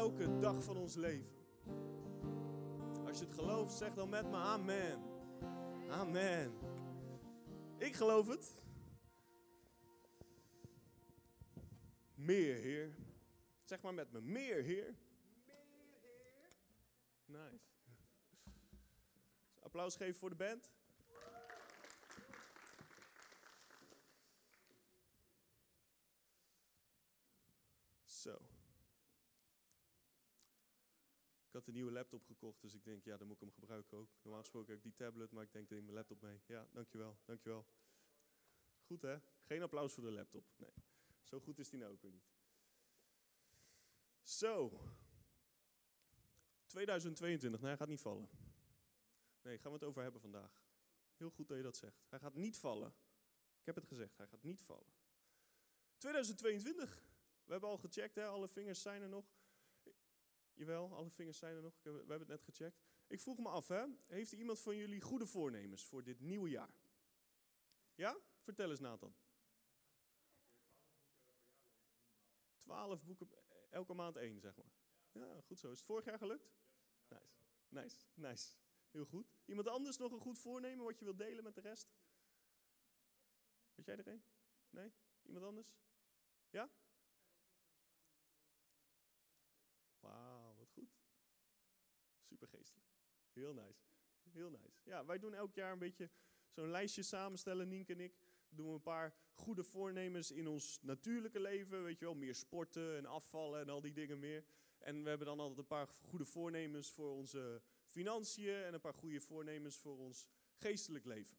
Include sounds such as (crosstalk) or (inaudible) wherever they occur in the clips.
Elke dag van ons leven. Als je het gelooft, zeg dan met me amen. Amen. Ik geloof het. Meer, Heer. Zeg maar met me, meer, Heer. Nice. Applaus geven voor de band. Zo. Ik had een nieuwe laptop gekocht, dus ik denk, ja, dan moet ik hem gebruiken ook. Normaal gesproken heb ik die tablet, maar ik denk, neem mijn laptop mee. Ja, dankjewel, dankjewel. Goed hè? Geen applaus voor de laptop. Nee, zo goed is die nou ook weer niet. Zo. 2022, nee, hij gaat niet vallen. Nee, gaan we het over hebben vandaag. Heel goed dat je dat zegt. Hij gaat niet vallen. Ik heb het gezegd, hij gaat niet vallen. 2022. We hebben al gecheckt, hè? alle vingers zijn er nog. Jawel, alle vingers zijn er nog. we hebben het net gecheckt. Ik vroeg me af, hè? heeft iemand van jullie goede voornemens voor dit nieuwe jaar? Ja? Vertel eens, Nathan. Twaalf boeken, elke maand één, zeg maar. Ja, goed zo. Is het vorig jaar gelukt? Nice, nice, nice. Heel goed. Iemand anders nog een goed voornemen wat je wilt delen met de rest? Weet jij er een? Nee? Iemand anders? Ja? Wauw, wat goed. Supergeestelijk. Heel nice. Heel nice. Ja, wij doen elk jaar een beetje zo'n lijstje samenstellen, Nienke en ik. Doen we een paar goede voornemens in ons natuurlijke leven. Weet je wel, meer sporten en afvallen en al die dingen meer. En we hebben dan altijd een paar goede voornemens voor onze financiën en een paar goede voornemens voor ons geestelijk leven.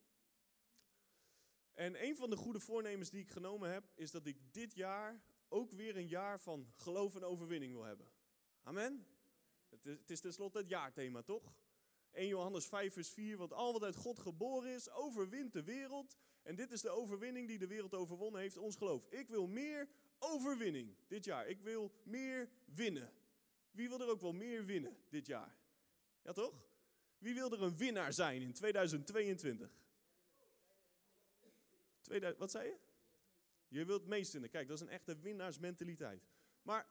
En een van de goede voornemens die ik genomen heb, is dat ik dit jaar ook weer een jaar van geloof en overwinning wil hebben. Amen. Het is, tenslotte het jaarthema, toch? 1 Johannes 5, vers 4. Want al wat uit God geboren is, overwint de wereld. En dit is de overwinning die de wereld overwonnen heeft, ons geloof. Ik wil meer overwinning dit jaar. Ik wil meer winnen. Wie wil er ook wel meer winnen dit jaar? Ja, toch? Wie wil er een winnaar zijn in 2022? wat zei je? Je wilt meest winnen. Kijk, dat is een echte winnaarsmentaliteit. Maar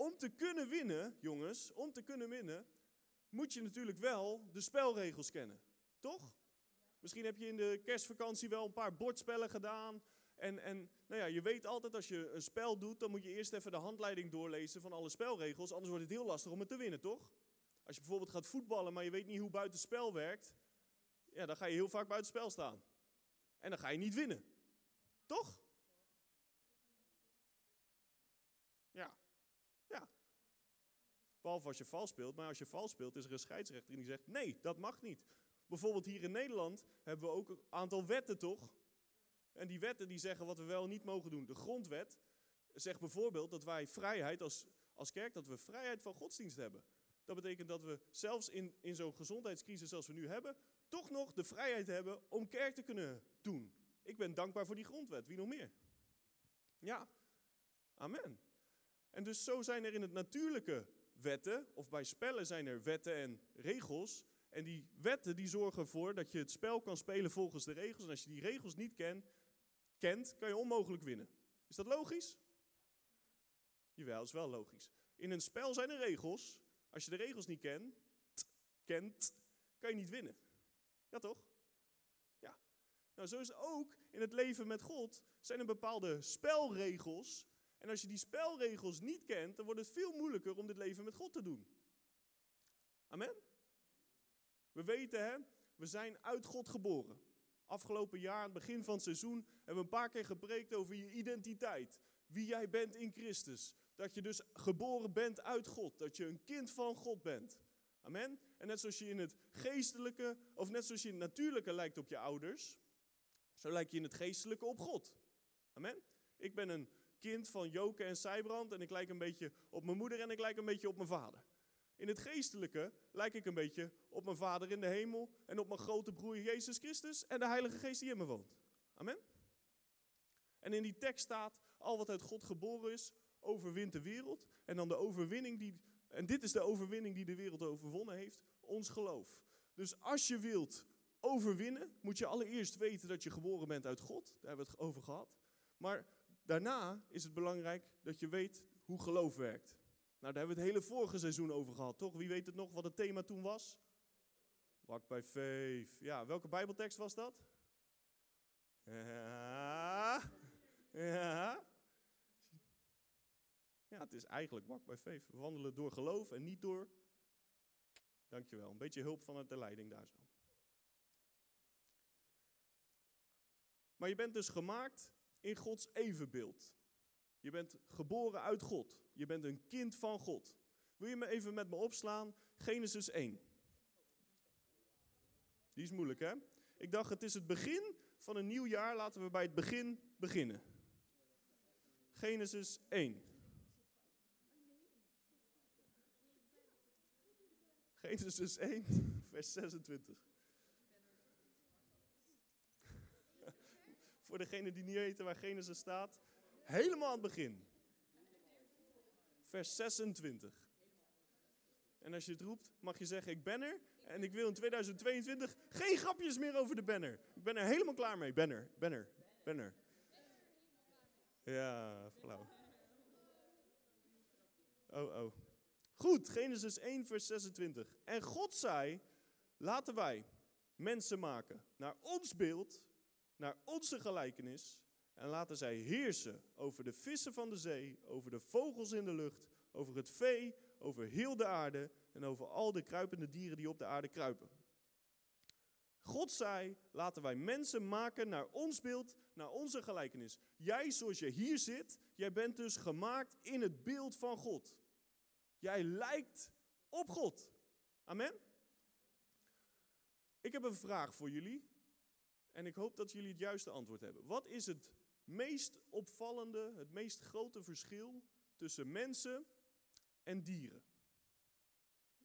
om te kunnen winnen, jongens, om te kunnen winnen, moet je natuurlijk wel de spelregels kennen. Toch? Misschien heb je in de kerstvakantie wel een paar bordspellen gedaan. En, en nou ja, je weet altijd als je een spel doet, dan moet je eerst even de handleiding doorlezen van alle spelregels. Anders wordt het heel lastig om het te winnen, toch? Als je bijvoorbeeld gaat voetballen, maar je weet niet hoe buitenspel werkt, ja, dan ga je heel vaak buitenspel staan. En dan ga je niet winnen. Toch? Ja. Ja. Behalve als je vals speelt, maar als je vals speelt is er een scheidsrechter die zegt, nee, dat mag niet. Bijvoorbeeld hier in Nederland hebben we ook een aantal wetten, toch? En die wetten die zeggen wat we wel niet mogen doen. De grondwet zegt bijvoorbeeld dat wij vrijheid als, als kerk, dat we vrijheid van godsdienst hebben. Dat betekent dat we zelfs in, in zo'n gezondheidscrisis als we nu hebben, toch nog de vrijheid hebben om kerk te kunnen doen. Ik ben dankbaar voor die grondwet. Wie nog meer? Ja, amen. En dus zo zijn er in het natuurlijke wetten, of bij spellen zijn er wetten en regels. En die wetten die zorgen ervoor dat je het spel kan spelen volgens de regels. En als je die regels niet kent, kent kan je onmogelijk winnen. Is dat logisch? Jawel, is wel logisch. In een spel zijn er regels. Als je de regels niet kent, kent, kan je niet winnen. Ja toch? Ja. Nou, zo is het ook in het leven met God. Zijn er bepaalde spelregels. En als je die spelregels niet kent, dan wordt het veel moeilijker om dit leven met God te doen. Amen? We weten, hè, we zijn uit God geboren. Afgelopen jaar, aan het begin van het seizoen, hebben we een paar keer gepreekt over je identiteit. Wie jij bent in Christus. Dat je dus geboren bent uit God. Dat je een kind van God bent. Amen. En net zoals je in het geestelijke, of net zoals je in het natuurlijke lijkt op je ouders, zo lijk je in het geestelijke op God. Amen. Ik ben een kind van Joke en Sijbrand en ik lijk een beetje op mijn moeder en ik lijk een beetje op mijn vader. In het geestelijke lijk ik een beetje op mijn vader in de hemel en op mijn grote broer Jezus Christus en de Heilige Geest die in me woont. Amen. En in die tekst staat, al wat uit God geboren is, overwint de wereld. En dan de overwinning die, en dit is de overwinning die de wereld overwonnen heeft, ons geloof. Dus als je wilt overwinnen, moet je allereerst weten dat je geboren bent uit God. Daar hebben we het over gehad. Maar Daarna is het belangrijk dat je weet hoe geloof werkt. Nou, daar hebben we het hele vorige seizoen over gehad, toch? Wie weet het nog wat het thema toen was? Walk by faith. Ja, welke Bijbeltekst was dat? Ja. Ja. Ja, het is eigenlijk walk by faith. We wandelen door geloof en niet door. Dankjewel. Een beetje hulp vanuit de leiding daar zo. Maar je bent dus gemaakt in Gods evenbeeld. Je bent geboren uit God. Je bent een kind van God. Wil je me even met me opslaan? Genesis 1. Die is moeilijk, hè? Ik dacht, het is het begin van een nieuw jaar. Laten we bij het begin beginnen. Genesis 1. Genesis 1, vers 26. Voor degenen die niet weten waar Genesis staat, helemaal aan het begin. Vers 26. En als je het roept, mag je zeggen: Ik ben er. En ik wil in 2022 geen grapjes meer over de banner. Ik ben er helemaal klaar mee. Banner, banner, banner. Ja, flauw. Oh, oh. Goed, Genesis 1, vers 26. En God zei: Laten wij mensen maken naar ons beeld, naar onze gelijkenis. En laten zij heersen over de vissen van de zee, over de vogels in de lucht, over het vee, over heel de aarde en over al de kruipende dieren die op de aarde kruipen. God zei, laten wij mensen maken naar ons beeld, naar onze gelijkenis. Jij zoals je hier zit, jij bent dus gemaakt in het beeld van God. Jij lijkt op God. Amen. Ik heb een vraag voor jullie. En ik hoop dat jullie het juiste antwoord hebben. Wat is het meest opvallende, het meest grote verschil tussen mensen en dieren?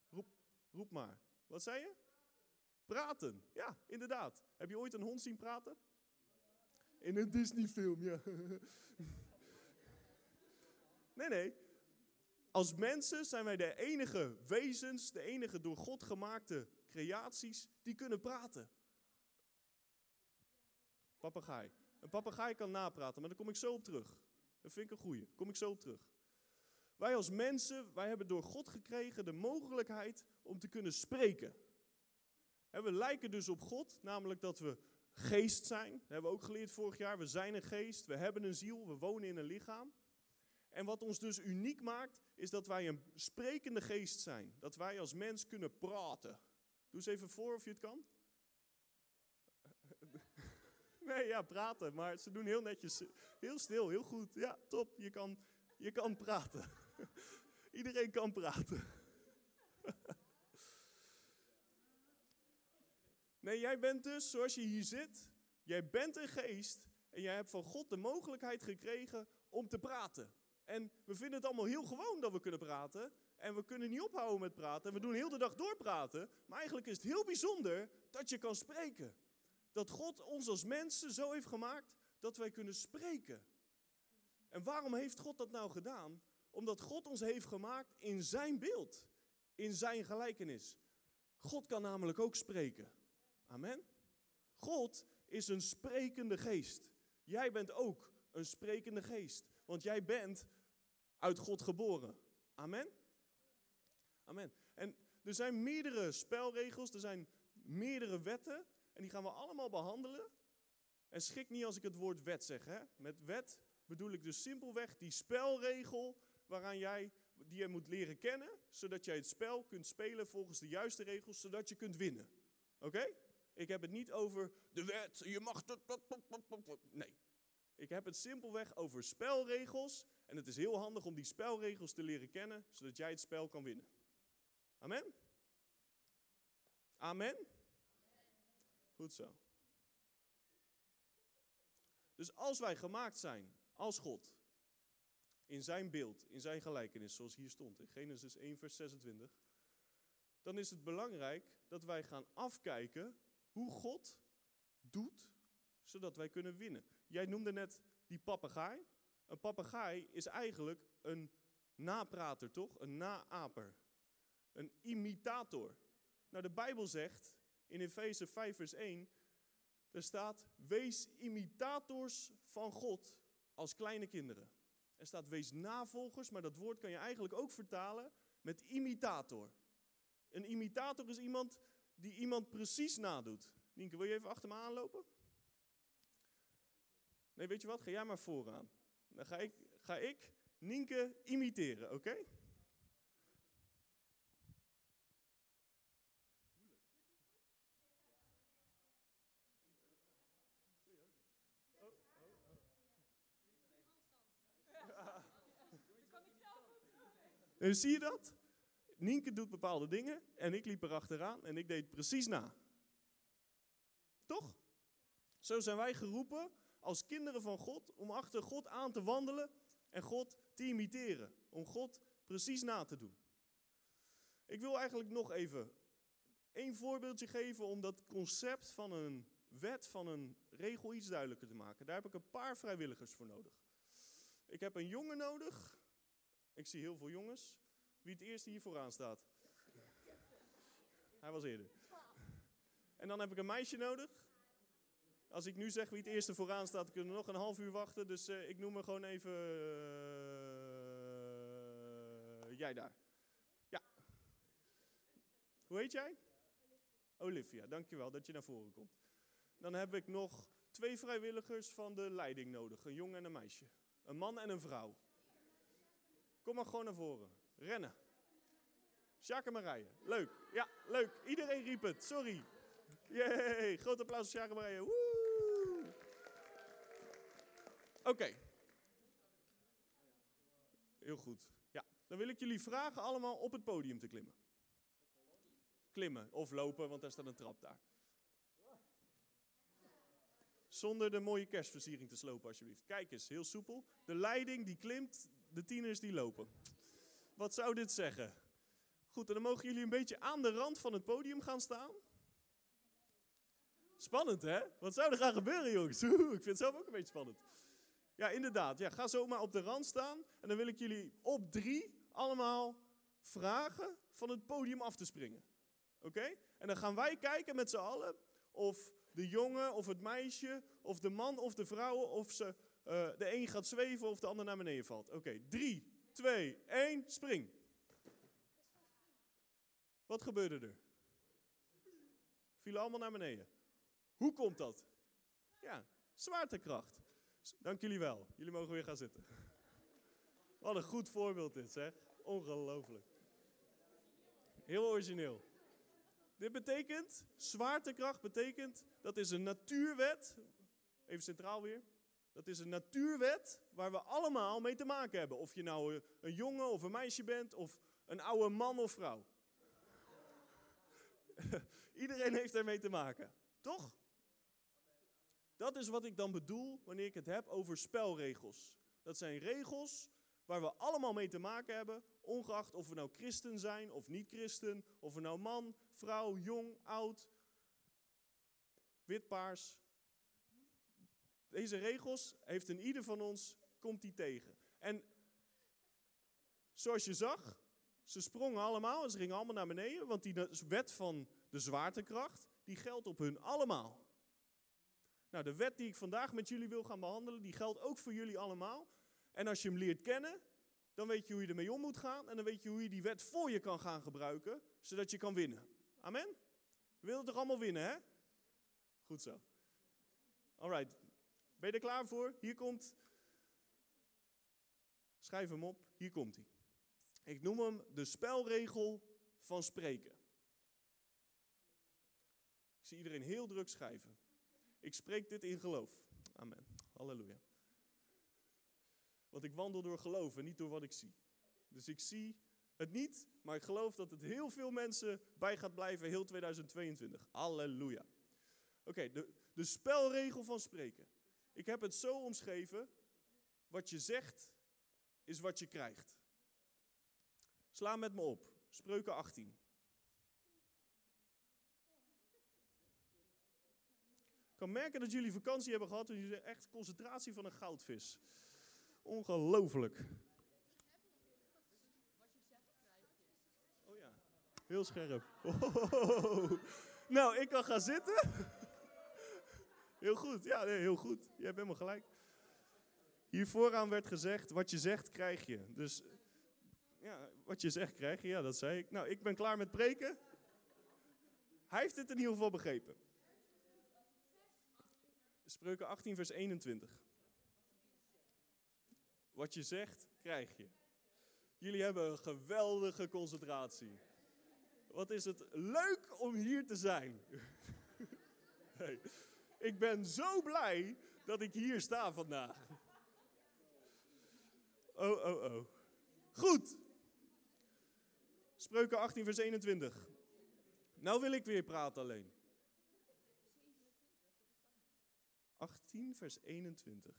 Roep, roep maar. Wat zei je? Praten. Ja, inderdaad. Heb je ooit een hond zien praten? In een Disney-film, ja. (laughs) Nee, nee. Als mensen zijn wij de enige wezens, de enige door God gemaakte creaties die kunnen praten. Papegaai. Een papegaai kan napraten, maar daar kom ik zo op terug. Dat vind ik een goeie. Kom ik zo op terug. Wij als mensen, wij hebben door God gekregen de mogelijkheid om te kunnen spreken. we lijken dus op God, namelijk dat we geest zijn. Dat hebben we ook geleerd vorig jaar. We zijn een geest, we hebben een ziel, we wonen in een lichaam. En wat ons dus uniek maakt, is dat wij een sprekende geest zijn. Dat wij als mens kunnen praten. Doe eens even voor of je het kan. (laughs) Nee, ja, praten. Maar ze doen heel netjes, heel stil, heel goed. Ja, top. Je kan, je kan praten. (laughs) Iedereen kan praten. (laughs) Nee, jij bent dus, zoals je hier zit, jij bent een geest en jij hebt van God de mogelijkheid gekregen om te praten. En we vinden het allemaal heel gewoon dat we kunnen praten. En we kunnen niet ophouden met praten. En we doen heel de dag doorpraten. Maar eigenlijk is het heel bijzonder dat je kan spreken. Dat God ons als mensen zo heeft gemaakt dat wij kunnen spreken. En waarom heeft God dat nou gedaan? Omdat God ons heeft gemaakt in zijn beeld. In zijn gelijkenis. God kan namelijk ook spreken. Amen. God is een sprekende geest. Jij bent ook een sprekende geest. Want jij bent uit God geboren. Amen. Amen. En er zijn meerdere spelregels, er zijn meerdere wetten. En die gaan we allemaal behandelen. En schrik niet als ik het woord wet zeg. Hè? Met wet bedoel ik dus simpelweg die spelregel waaraan jij, die je moet leren kennen. Zodat jij het spel kunt spelen volgens de juiste regels, zodat je kunt winnen. Oké? Ik heb het niet over de wet, je mag... Nee, ik heb het simpelweg over spelregels. En het is heel handig om die spelregels te leren kennen, zodat jij het spel kan winnen. Amen? Amen? Goed zo. Dus als wij gemaakt zijn als God, in zijn beeld, in zijn gelijkenis, zoals hier stond in Genesis 1, vers 26, dan is het belangrijk dat wij gaan afkijken hoe God doet, zodat wij kunnen winnen. Jij noemde net die papegaai. Een papegaai is eigenlijk een naprater, toch? Een naaper. Een imitator. Nou, de Bijbel zegt in Efeze 5, vers 1, er staat, wees imitators van God als kleine kinderen. Er staat wees navolgers, maar dat woord kan je eigenlijk ook vertalen met imitator. Een imitator is iemand die iemand precies nadoet. Nienke, wil je even achter me aanlopen? Nee, weet je wat? Ga jij maar vooraan. Dan ga ik, ga ik Nienke imiteren, oké? En zie je dat? Nienke doet bepaalde dingen en ik liep erachteraan en ik deed precies na. Toch? Zo zijn wij geroepen als kinderen van God om achter God aan te wandelen en God te imiteren. Om God precies na te doen. Ik wil eigenlijk nog even één voorbeeldje geven om dat concept van een wet, van een regel iets duidelijker te maken. Daar heb ik een paar vrijwilligers voor nodig. Ik heb een jongen nodig. Ik zie heel veel jongens. Wie het eerste hier vooraan staat. Hij was eerder. En dan heb ik een meisje nodig. Als ik nu zeg wie het eerste vooraan staat, kunnen we nog een half uur wachten. Dus uh, ik noem me gewoon even. Uh, jij daar. Ja. Hoe heet jij? Olivia, dankjewel dat je naar voren komt. Dan heb ik nog twee vrijwilligers van de leiding nodig: een jongen en een meisje. Een man en een vrouw. Kom maar gewoon naar voren. Rennen. Sjaak en Marije. Leuk. Ja, leuk. Iedereen riep het. Sorry. Yay. Groot applaus voor Sjaak en Marije. Oké. Heel goed. Ja, dan wil ik jullie vragen allemaal op het podium te klimmen. Klimmen of lopen, want daar staat een trap daar. Zonder de mooie kerstversiering te slopen, alsjeblieft. Kijk eens, heel soepel. De leiding die klimt, de tieners die lopen. Wat zou dit zeggen? Goed, en dan mogen jullie een beetje aan de rand van het podium gaan staan. Spannend, hè? Wat zou er gaan gebeuren, jongens? (laughs) Ik vind het zelf ook een beetje spannend. Ja, inderdaad. Ja, ga zo maar op de rand staan. En dan wil ik jullie op drie allemaal vragen van het podium af te springen. Oké? En dan gaan wij kijken met z'n allen of de jongen of het meisje of de man of de vrouw of ze, uh, de een gaat zweven of de ander naar beneden valt. Oké, drie, twee, één, spring. Wat gebeurde er? Vielen allemaal naar beneden. Hoe komt dat? Ja, zwaartekracht. Dank jullie wel. Jullie mogen weer gaan zitten. Wat een goed voorbeeld dit, zeg. Ongelooflijk. Heel origineel. Dit betekent, zwaartekracht betekent, dat is een natuurwet. Even centraal weer. Dat is een natuurwet waar we allemaal mee te maken hebben. Of je nou een jongen of een meisje bent, of een oude man of vrouw. (laughs) Iedereen heeft ermee te maken, toch? Dat is wat ik dan bedoel wanneer ik het heb over spelregels. Dat zijn regels waar we allemaal mee te maken hebben, ongeacht of we nou christen zijn of niet christen, of we nou man, vrouw, jong, oud, wit, paars. Deze regels heeft in ieder van ons, komt die tegen. En zoals je zag, ze sprongen allemaal en ze gingen allemaal naar beneden, want die wet van de zwaartekracht, die geldt op hun allemaal. Nou, de wet die ik vandaag met jullie wil gaan behandelen, die geldt ook voor jullie allemaal. En als je hem leert kennen, dan weet je hoe je ermee om moet gaan en dan weet je hoe je die wet voor je kan gaan gebruiken, zodat je kan winnen. Amen? We willen toch allemaal winnen, hè? Goed zo. Alright. Ben je er klaar voor? Hier komt. Schrijf hem op. Hier komt hij. Ik noem hem de spelregel van spreken. Ik zie iedereen heel druk schrijven. Ik spreek dit in geloof. Amen. Halleluja. Want ik wandel door geloof en niet door wat ik zie. Dus ik zie het niet, maar ik geloof dat het heel veel mensen bij gaat blijven heel 2022. Halleluja. Oké, de, de spelregel van spreken. Ik heb het zo omschreven. Wat je zegt, is wat je krijgt. Sla met me op. Spreuken 18. Ik kan merken dat jullie vakantie hebben gehad en jullie echt concentratie van een goudvis. Ongelooflijk. Oh ja, heel scherp. Oh. Nou, ik kan gaan zitten. Heel goed, ja, heel goed. Je hebt helemaal gelijk. Hier vooraan werd gezegd, wat je zegt, krijg je. Dus ja, wat je zegt, krijg je. Ja, dat zei ik. Nou, ik ben klaar met preken. Hij heeft het in ieder geval begrepen. Spreuken 18, vers 21. Wat je zegt, krijg je. Jullie hebben een geweldige concentratie. Wat is het leuk om hier te zijn. (laughs) Hey, ik ben zo blij dat ik hier sta vandaag. Oh, oh, oh. Goed. Spreuken 18, vers 21. Nou wil ik weer praten alleen. 18, vers 21.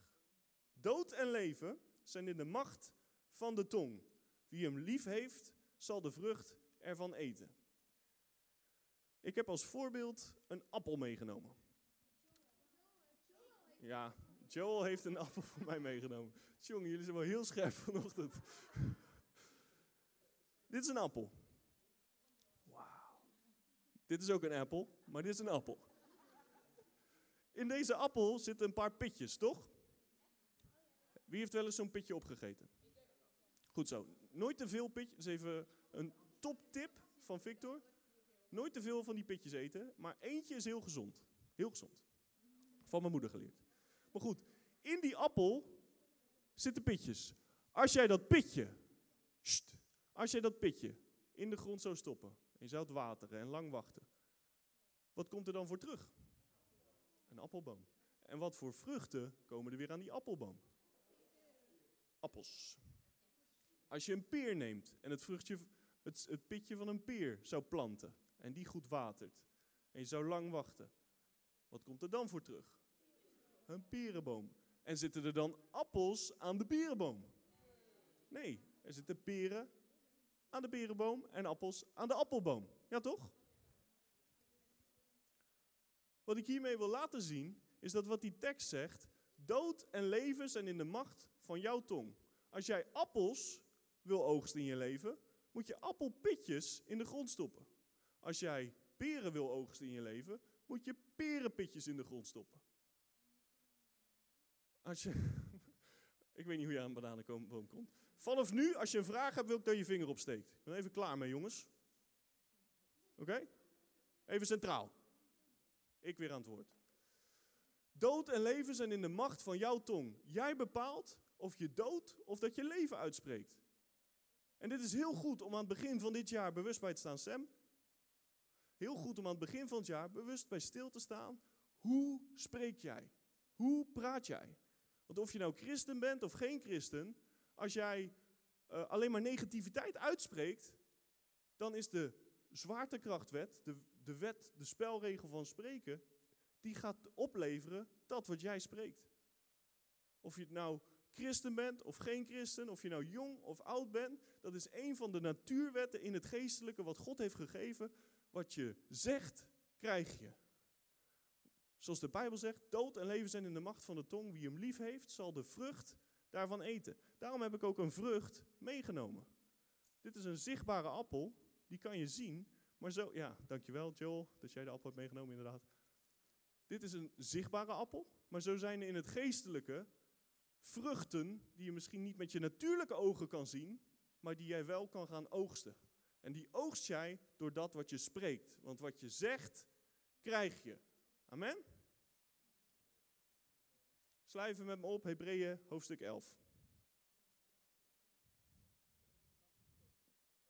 Dood en leven zijn in de macht van de tong. Wie hem lief heeft, zal de vrucht ervan eten. Ik heb als voorbeeld een appel meegenomen. Ja, Joel heeft een appel voor mij meegenomen. Jongen, jullie zijn wel heel scherp vanochtend. dit is een appel. Wauw. Dit is ook een appel, maar dit is een appel. In deze appel zitten een paar pitjes, toch? Wie heeft wel eens zo'n pitje opgegeten? Goed zo. Nooit te veel pitjes. Dat even een toptip van Victor. Nooit te veel van die pitjes eten, maar eentje is heel gezond. Heel gezond. Van mijn moeder geleerd. Maar goed, in die appel zitten pitjes. Als jij dat pitje, als jij dat pitje in de grond zou stoppen, en je zou het wateren en lang wachten, wat komt er dan voor terug? Een appelboom. En wat voor vruchten komen er weer aan die appelboom? Appels. Als je een peer neemt en het, vruchtje, het, het pitje van een peer zou planten en die goed watert en je zou lang wachten, wat komt er dan voor terug? Een perenboom. En zitten er dan appels aan de perenboom? Nee, er zitten peren aan de perenboom en appels aan de appelboom. Ja toch? Wat ik hiermee wil laten zien, is dat wat die tekst zegt, dood en leven zijn in de macht van jouw tong. Als jij appels wil oogsten in je leven, moet je appelpitjes in de grond stoppen. Als jij peren wil oogsten in je leven, moet je perenpitjes in de grond stoppen. Als je, (laughs) ik weet niet hoe je aan een bananenboom komt. Vanaf nu, als je een vraag hebt, wil ik dat je vinger opsteekt. Ik ben even klaar mee, jongens. Oké? Even centraal. Ik weer aan het woord. Dood en leven zijn in de macht van jouw tong. Jij bepaalt of je dood of dat je leven uitspreekt. En dit is heel goed om aan het begin van dit jaar bewust bij te staan, Sam. Heel goed om aan het begin van het jaar bewust bij stil te staan. Hoe spreek jij? Hoe praat jij? Want of je nou christen bent of geen christen, als jij uh, alleen maar negativiteit uitspreekt, dan is de zwaartekrachtwet, de, de wet, de spelregel van spreken, die gaat opleveren dat wat jij spreekt. Of je nou christen bent of geen christen, of je nou jong of oud bent, dat is een van de natuurwetten in het geestelijke wat God heeft gegeven. Wat je zegt, krijg je. Zoals de Bijbel zegt, dood en leven zijn in de macht van de tong. Wie hem lief heeft, zal de vrucht daarvan eten. Daarom heb ik ook een vrucht meegenomen. Dit is een zichtbare appel, die kan je zien. Maar zo, ja, dankjewel Joel, dat jij de appel hebt meegenomen inderdaad. Dit is een zichtbare appel, maar zo zijn er in het geestelijke vruchten die je misschien niet met je natuurlijke ogen kan zien, maar die jij wel kan gaan oogsten. En die oogst jij door dat wat je spreekt. Want wat je zegt, krijg je. Amen? Slijven met me op, Hebreeën hoofdstuk 11.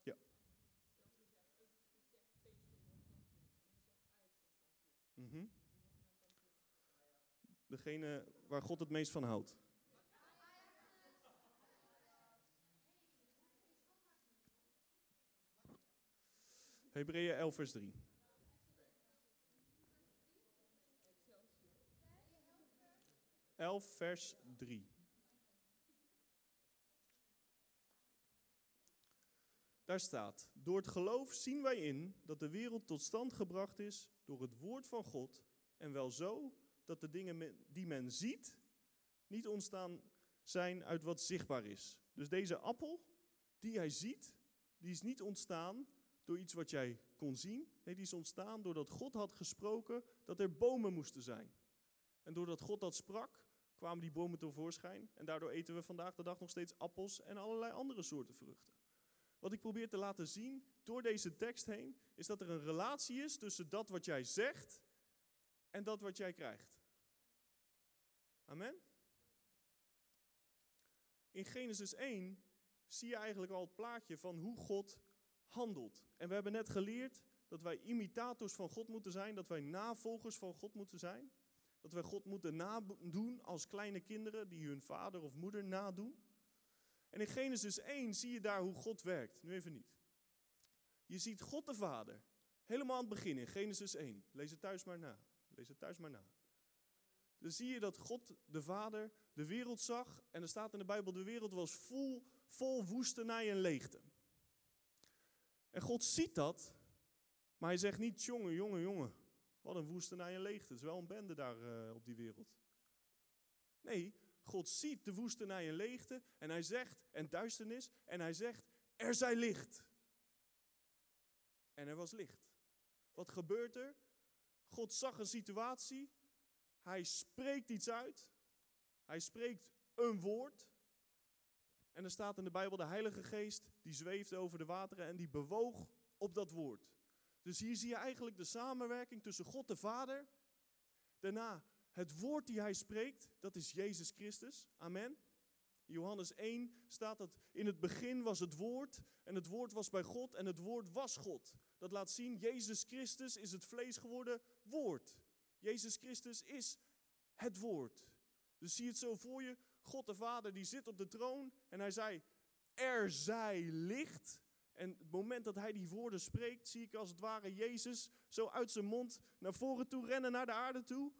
Ja. Mm Degene waar God het meest van houdt. Hebreeën 11, vers 3. Elf, vers 3. Daar staat, door het geloof zien wij in dat de wereld tot stand gebracht is door het woord van God en wel zo dat de dingen die men ziet niet ontstaan zijn uit wat zichtbaar is. Dus deze appel die hij ziet, die is niet ontstaan door iets wat jij kon zien. Nee, die is ontstaan doordat God had gesproken dat er bomen moesten zijn. En doordat God dat sprak, kwamen die bomen tevoorschijn. En daardoor eten we vandaag de dag nog steeds appels en allerlei andere soorten vruchten. Wat ik probeer te laten zien door deze tekst heen, is dat er een relatie is tussen dat wat jij zegt en dat wat jij krijgt. Amen? In Genesis 1 zie je eigenlijk al het plaatje van hoe God handelt. En we hebben net geleerd dat wij imitators van God moeten zijn, dat wij navolgers van God moeten zijn. Dat wij God moeten nadoen als kleine kinderen die hun vader of moeder nadoen. En in Genesis 1 zie je daar hoe God werkt. Nu even niet. Je ziet God de Vader. Helemaal aan het begin in Genesis 1. Lees het thuis maar na. Lees het thuis maar na. Dan zie je dat God de Vader de wereld zag. En er staat in de Bijbel: de wereld was vol, vol woestenij en leegte. En God ziet dat. Maar hij zegt niet: jongen, jongen, jongen. Wat een woestenij en leegte. Het is wel een bende daar uh, op die wereld. Nee, God ziet de woestenij en leegte en hij zegt, en duisternis, en hij zegt, er zij licht. En er was licht. Wat gebeurt er? God zag een situatie, hij spreekt iets uit, hij spreekt een woord. En er staat in de Bijbel, de Heilige Geest, die zweefde over de wateren en die bewoog op dat woord. Dus hier zie je eigenlijk de samenwerking tussen God de Vader, daarna het woord die hij spreekt, dat is Jezus Christus. Amen. Johannes 1 staat dat in het begin was het woord en het woord was bij God en het woord was God. Dat laat zien, Jezus Christus is het vlees geworden woord. Jezus Christus is het woord. Dus zie het zo voor je, God de Vader die zit op de troon en hij zei, er zij licht. En het moment dat hij die woorden spreekt, zie ik als het ware Jezus zo uit zijn mond naar voren toe rennen, naar de aarde toe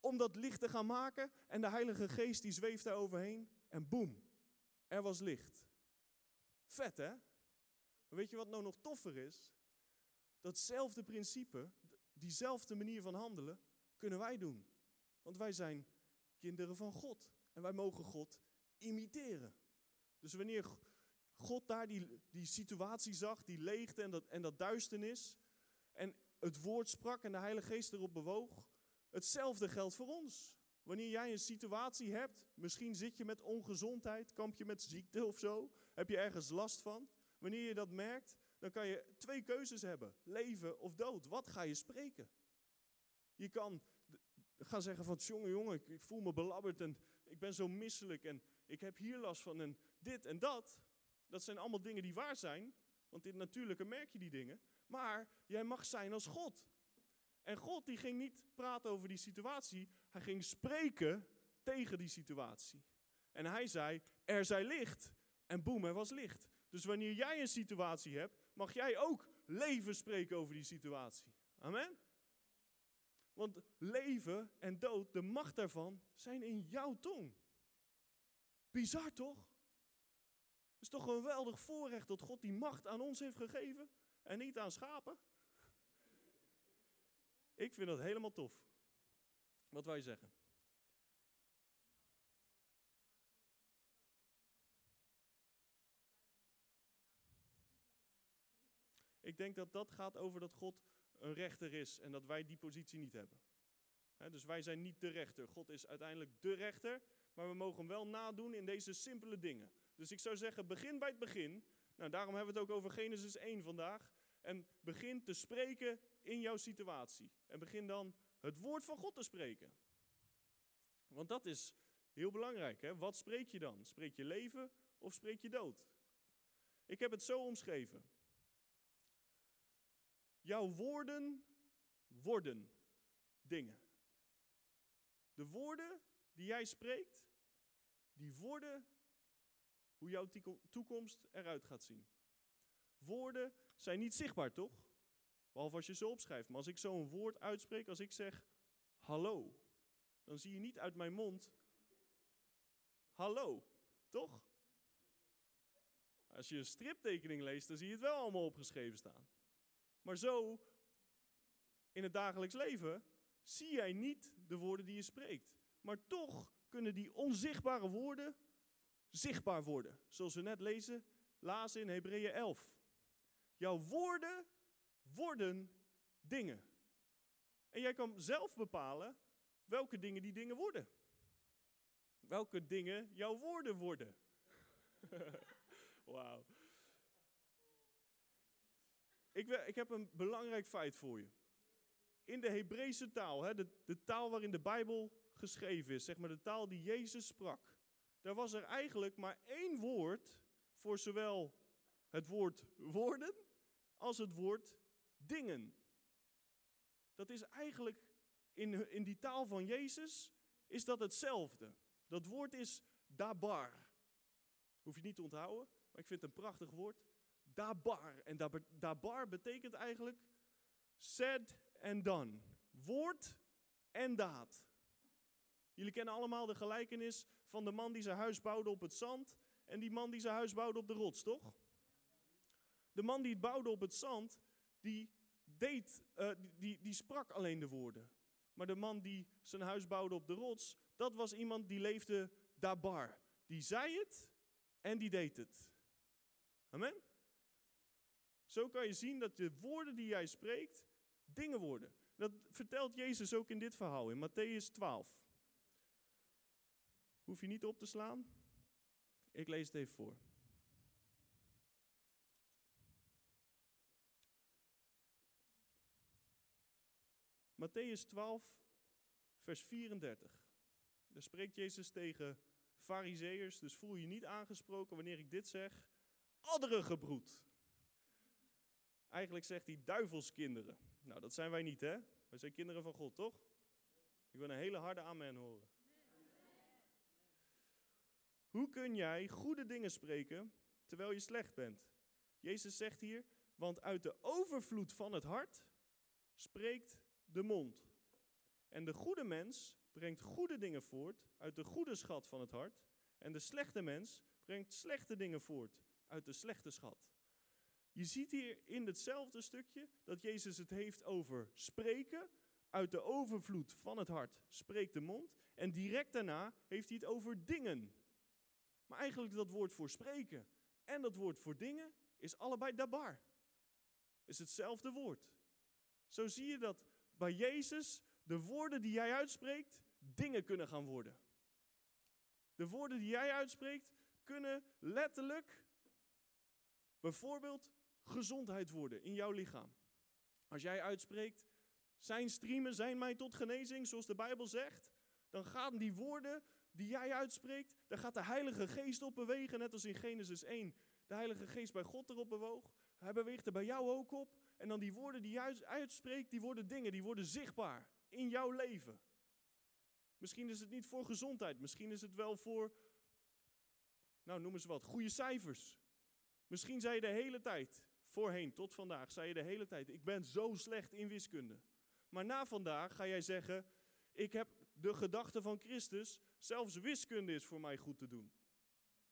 om dat licht te gaan maken. En de Heilige Geest die zweeft daar overheen. En boem, er was licht. Vet hè? Maar weet je wat nou nog toffer is? Datzelfde principe, diezelfde manier van handelen, kunnen wij doen. Want wij zijn kinderen van God. En wij mogen God imiteren. Dus wanneer God daar die, die situatie zag, die leegte en dat, en dat duisternis, en het woord sprak en de Heilige Geest erop bewoog, Hetzelfde geldt voor ons. Wanneer jij een situatie hebt, misschien zit je met ongezondheid, kamp je met ziekte of zo, heb je ergens last van. Wanneer je dat merkt, dan kan je twee keuzes hebben: leven of dood. Wat ga je spreken? Je kan gaan zeggen van, jongen, jongen, ik, ik voel me belabberd en ik ben zo misselijk en ik heb hier last van en dit en dat. Dat zijn allemaal dingen die waar zijn, want in het natuurlijke merk je die dingen. Maar jij mag zijn als God. En God die ging niet praten over die situatie, hij ging spreken tegen die situatie. En hij zei, er zij licht. En boem, er was licht. Dus wanneer jij een situatie hebt, mag jij ook leven spreken over die situatie. Amen? Want leven en dood, de macht daarvan, zijn in jouw tong. Bizar toch? Is toch een geweldig voorrecht dat God die macht aan ons heeft gegeven en niet aan schapen? Ik vind dat helemaal tof. Wat wij zeggen. Ik denk dat dat gaat over dat God een rechter is en dat wij die positie niet hebben. dus wij zijn niet de rechter. God is uiteindelijk de rechter, maar we mogen hem wel nadoen in deze simpele dingen. Dus ik zou zeggen, begin bij het begin. Nou, daarom hebben we het ook over Genesis 1 vandaag. En begin te spreken in jouw situatie. En begin dan het woord van God te spreken. Want dat is heel belangrijk. Hè? Wat spreek je dan? Spreek je leven of spreek je dood? Ik heb het zo omschreven. Jouw woorden worden dingen. De woorden die jij spreekt, die worden hoe jouw toekomst eruit gaat zien. Woorden zijn niet zichtbaar, toch? Behalve als je zo opschrijft. Maar als ik zo een woord uitspreek, als ik zeg hallo, dan zie je niet uit mijn mond hallo, toch? Als je een striptekening leest, dan zie je het wel allemaal opgeschreven staan. Maar zo, in het dagelijks leven, zie jij niet de woorden die je spreekt. Maar toch kunnen die onzichtbare woorden zichtbaar worden. Zoals we net lezen, lazen in Hebreeën 11. Jouw woorden worden dingen. En jij kan zelf bepalen welke dingen die dingen worden. welke dingen jouw woorden worden. (laughs) Wauw. Ik, ik, heb een belangrijk feit voor je. In de Hebreeuwse taal, hè, de, de taal waarin de Bijbel geschreven is, zeg maar de taal die Jezus sprak, daar was er eigenlijk maar één woord voor zowel het woord woorden als het woord dingen. Dat is eigenlijk in, in die taal van Jezus is dat hetzelfde. Dat woord is dabar. Hoef je niet te onthouden, maar ik vind het een prachtig woord. Dabar. En dabar betekent eigenlijk said and done. Woord en daad. Jullie kennen allemaal de gelijkenis van de man die zijn huis bouwde op het zand en die man die zijn huis bouwde op de rots, toch? De man die het bouwde op het zand, die, deed, uh, die, die sprak alleen de woorden. Maar de man die zijn huis bouwde op de rots, dat was iemand die leefde dabar. Die zei het en die deed het. Amen? Zo kan je zien dat de woorden die jij spreekt, dingen worden. Dat vertelt Jezus ook in dit verhaal, in Matthäus 12. Hoef je niet op te slaan. Ik lees het even voor. Matthäus 12, vers 34. Daar spreekt Jezus tegen fariseërs, dus voel je niet aangesproken wanneer ik dit zeg. Andere gebroed. Eigenlijk zegt hij duivelskinderen. Nou, dat zijn wij niet, hè? Wij zijn kinderen van God, toch? Ik wil een hele harde amen horen. Hoe kun jij goede dingen spreken terwijl je slecht bent? Jezus zegt hier, want uit de overvloed van het hart spreekt de mond. En de goede mens brengt goede dingen voort uit de goede schat van het hart. En de slechte mens brengt slechte dingen voort uit de slechte schat. Je ziet hier in hetzelfde stukje dat Jezus het heeft over spreken. Uit de overvloed van het hart spreekt de mond. En direct daarna heeft hij het over dingen. Maar eigenlijk dat woord voor spreken en dat woord voor dingen is allebei dabar. Is hetzelfde woord. Zo zie je dat bij Jezus de woorden die jij uitspreekt dingen kunnen gaan worden. De woorden die jij uitspreekt kunnen letterlijk bijvoorbeeld gezondheid worden in jouw lichaam. Als jij uitspreekt, zijn streamen zijn mij tot genezing, zoals de Bijbel zegt, dan gaan die woorden die jij uitspreekt, daar gaat de Heilige Geest op bewegen, net als in Genesis 1. De Heilige Geest bij God erop bewoog. Hij beweegt er bij jou ook op. En dan die woorden die jij uitspreekt, die worden dingen, die worden zichtbaar in jouw leven. Misschien is het niet voor gezondheid, misschien is het wel voor, nou noem eens wat, goede cijfers. Misschien zei je de hele tijd, voorheen tot vandaag, zei je de hele tijd, ik ben zo slecht in wiskunde. Maar na vandaag ga jij zeggen, ik heb de gedachte van Christus, zelfs wiskunde is voor mij goed te doen.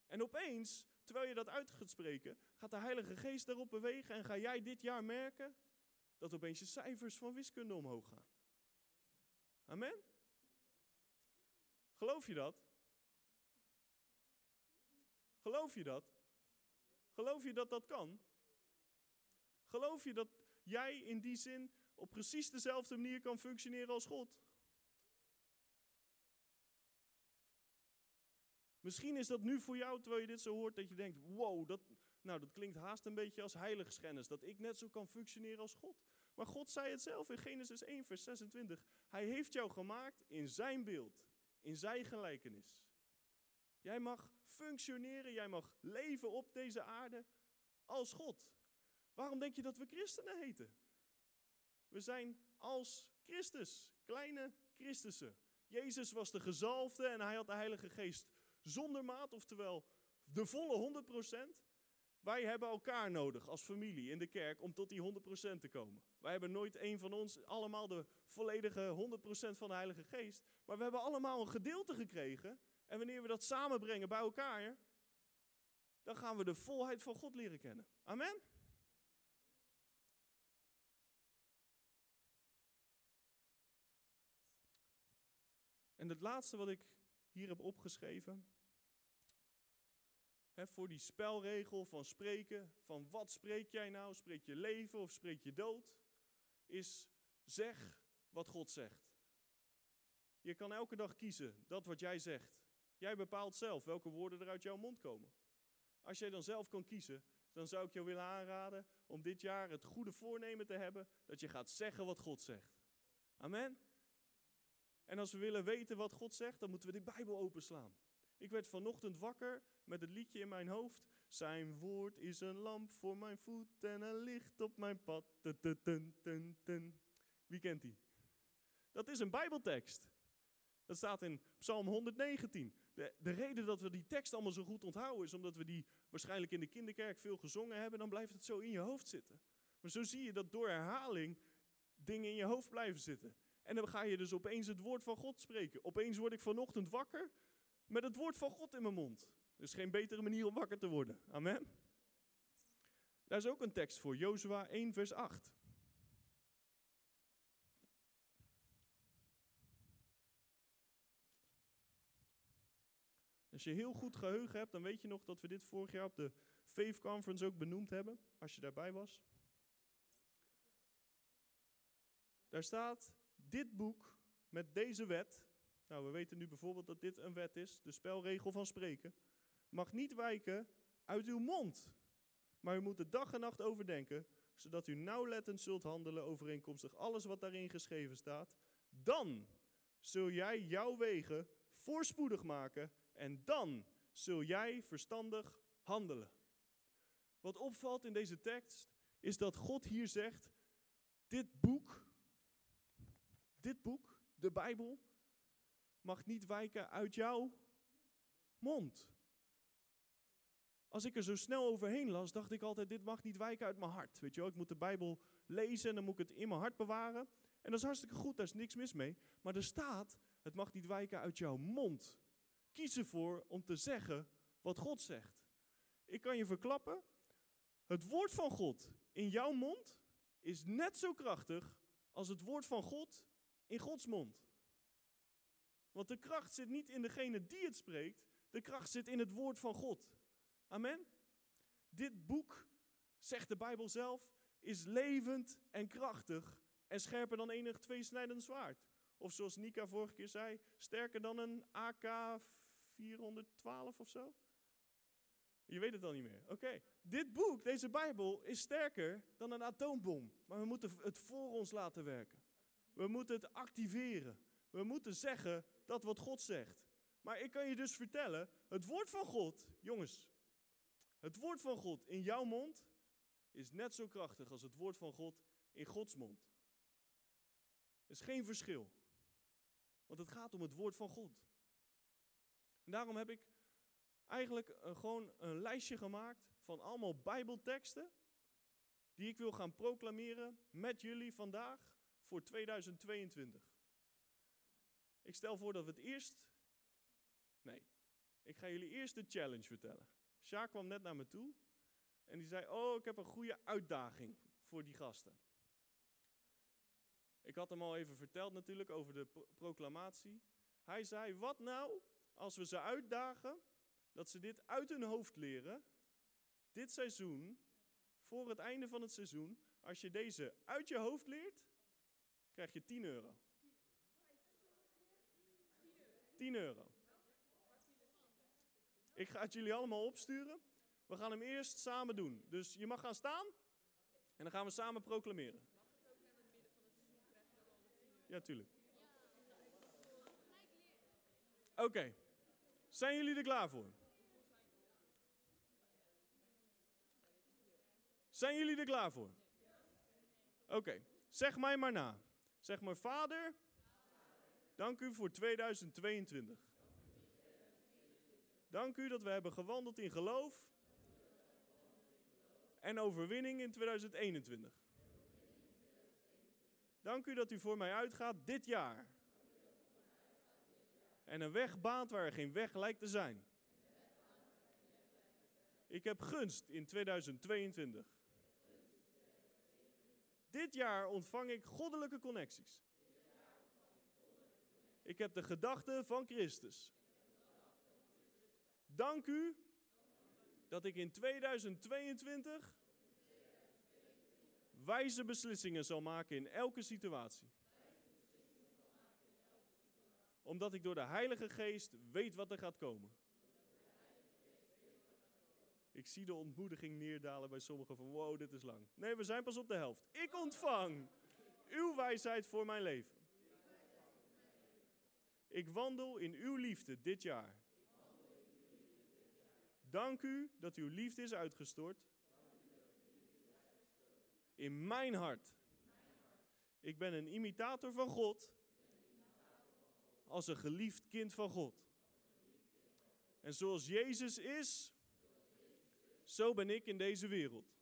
En opeens, terwijl je dat uit gaat spreken, gaat de Heilige Geest daarop bewegen en ga jij dit jaar merken dat opeens je cijfers van wiskunde omhoog gaan. Amen? Geloof je dat? Geloof je dat? Geloof je dat dat kan? Geloof je dat jij in die zin op precies dezelfde manier kan functioneren als God? Misschien is dat nu voor jou, terwijl je dit zo hoort, dat je denkt: wow, dat, nou, dat klinkt haast een beetje als heiligschennis. Dat ik net zo kan functioneren als God. Maar God zei het zelf in Genesis 1, vers 26. Hij heeft jou gemaakt in zijn beeld, in zijn gelijkenis. Jij mag functioneren, jij mag leven op deze aarde als God. Waarom denk je dat we christenen heten? We zijn als Christus, kleine Christussen. Jezus was de gezalfde en hij had de Heilige Geest zonder maat, oftewel de volle 100%. Wij hebben elkaar nodig als familie in de kerk om tot die 100% te komen. Wij hebben nooit een van ons allemaal de volledige 100% van de Heilige Geest. Maar we hebben allemaal een gedeelte gekregen. En wanneer we dat samenbrengen bij elkaar, dan gaan we de volheid van God leren kennen. Amen? En het laatste wat ik hier heb opgeschreven, voor die spelregel van spreken, van wat spreek jij nou? Spreek je leven of spreek je dood? Is zeg wat God zegt. Je kan elke dag kiezen dat wat jij zegt Jij bepaalt zelf welke woorden er uit jouw mond komen. Als jij dan zelf kan kiezen, dan zou ik jou willen aanraden om dit jaar het goede voornemen te hebben dat je gaat zeggen wat God zegt. Amen. En als we willen weten wat God zegt, dan moeten we de Bijbel openslaan. Ik werd vanochtend wakker met het liedje in mijn hoofd. Zijn woord is een lamp voor mijn voet en een licht op mijn pad. Wie kent die? Dat is een Bijbeltekst. Dat staat in Psalm 119. De, de reden dat we die tekst allemaal zo goed onthouden is omdat we die waarschijnlijk in de kinderkerk veel gezongen hebben. Dan blijft het zo in je hoofd zitten. Maar zo zie je dat door herhaling dingen in je hoofd blijven zitten. En dan ga je dus opeens het woord van God spreken. Opeens word ik vanochtend wakker met het woord van God in mijn mond. Er is geen betere manier om wakker te worden. Amen. Daar is ook een tekst voor, Jozua 1, vers 8. Als je heel goed geheugen hebt, dan weet je nog dat we dit vorig jaar op de Faith Conference ook benoemd hebben, als je daarbij was. Daar staat, dit boek met deze wet, nou we weten nu bijvoorbeeld dat dit een wet is, de spelregel van spreken, mag niet wijken uit uw mond. Maar u moet er dag en nacht overdenken, zodat u nauwlettend zult handelen overeenkomstig alles wat daarin geschreven staat. Dan zul jij jouw wegen voorspoedig maken en dan zul jij verstandig handelen. Wat opvalt in deze tekst is dat God hier zegt: dit boek, dit boek, de Bijbel, mag niet wijken uit jouw mond. Als ik er zo snel overheen las, dacht ik altijd: dit mag niet wijken uit mijn hart. Weet je wel, ik moet de Bijbel lezen en dan moet ik het in mijn hart bewaren. En dat is hartstikke goed, daar is niks mis mee. Maar er staat: het mag niet wijken uit jouw mond. Kies ervoor om te zeggen wat God zegt. Ik kan je verklappen, het woord van God in jouw mond is net zo krachtig als het woord van God in Gods mond. Want de kracht zit niet in degene die het spreekt, de kracht zit in het woord van God. Amen. Dit boek, zegt de Bijbel zelf, is levend en krachtig en scherper dan enig tweesnijdend zwaard. Of zoals Nika vorige keer zei, sterker dan een AK 412 of zo? Je weet het al niet meer. Oké. Dit boek, deze Bijbel, is sterker dan een atoombom. Maar we moeten het voor ons laten werken. We moeten het activeren. We moeten zeggen dat wat God zegt. Maar ik kan je dus vertellen, het woord van God, jongens, het woord van God in jouw mond is net zo krachtig als het woord van God in Gods mond. Er is geen verschil. Want het gaat om het woord van God. En daarom heb ik eigenlijk gewoon een lijstje gemaakt van allemaal Bijbelteksten die ik wil gaan proclameren met jullie vandaag voor 2022. Ik stel voor dat we het eerst. Nee, ik ga jullie eerst de challenge vertellen. Sjaak kwam net naar me toe en die zei: Oh, ik heb een goede uitdaging voor die gasten. Ik had hem al even verteld natuurlijk over de proclamatie. Hij zei: Wat nou als we ze uitdagen dat ze dit uit hun hoofd leren, dit seizoen, voor het einde van het seizoen, als je deze uit je hoofd leert, krijg je 10 euro. 10 euro. Ik ga het jullie allemaal opsturen. We gaan hem eerst samen doen. Dus je mag gaan staan en dan gaan we samen proclameren. Ja, tuurlijk. Oké. Zijn jullie er klaar voor? Zijn jullie er klaar voor? Oké, zeg mij maar na. Zeg maar, Vader, dank u voor 2022. Dank u dat we hebben gewandeld in geloof en overwinning in 2021. Dank u dat u voor mij uitgaat dit jaar en een weg baant waar er geen weg lijkt te zijn. Ik heb gunst in 2022. Dit jaar ontvang ik goddelijke connecties. Ik heb de gedachten van Christus. Dank u dat ik in 2022 wijze beslissingen zal maken in elke situatie. Omdat ik door de Heilige Geest weet wat er gaat komen. Ik zie de ontmoediging neerdalen bij sommigen van wow, dit is lang. Nee, we zijn pas op de helft. Ik ontvang uw wijsheid voor mijn leven. Ik wandel in uw liefde dit jaar. Dank u dat uw liefde is uitgestort in mijn hart. Ik ben een imitator van God als een geliefd kind van God. En zoals Jezus is, zo ben ik in deze wereld.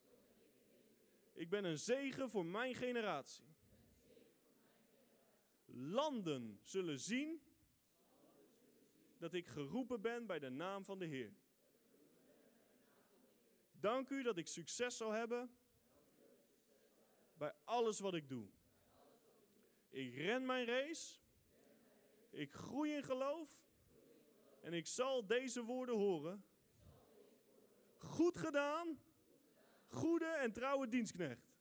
Ik ben een zegen voor mijn generatie. Landen zullen zien dat ik geroepen ben bij de naam van de Heer. Dank u dat ik succes zal hebben bij alles wat ik doe. Ik ren mijn race. Ik groei in geloof. En ik zal deze woorden horen. Goed gedaan, goede en trouwe dienstknecht.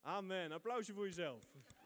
Amen. Applausje voor jezelf.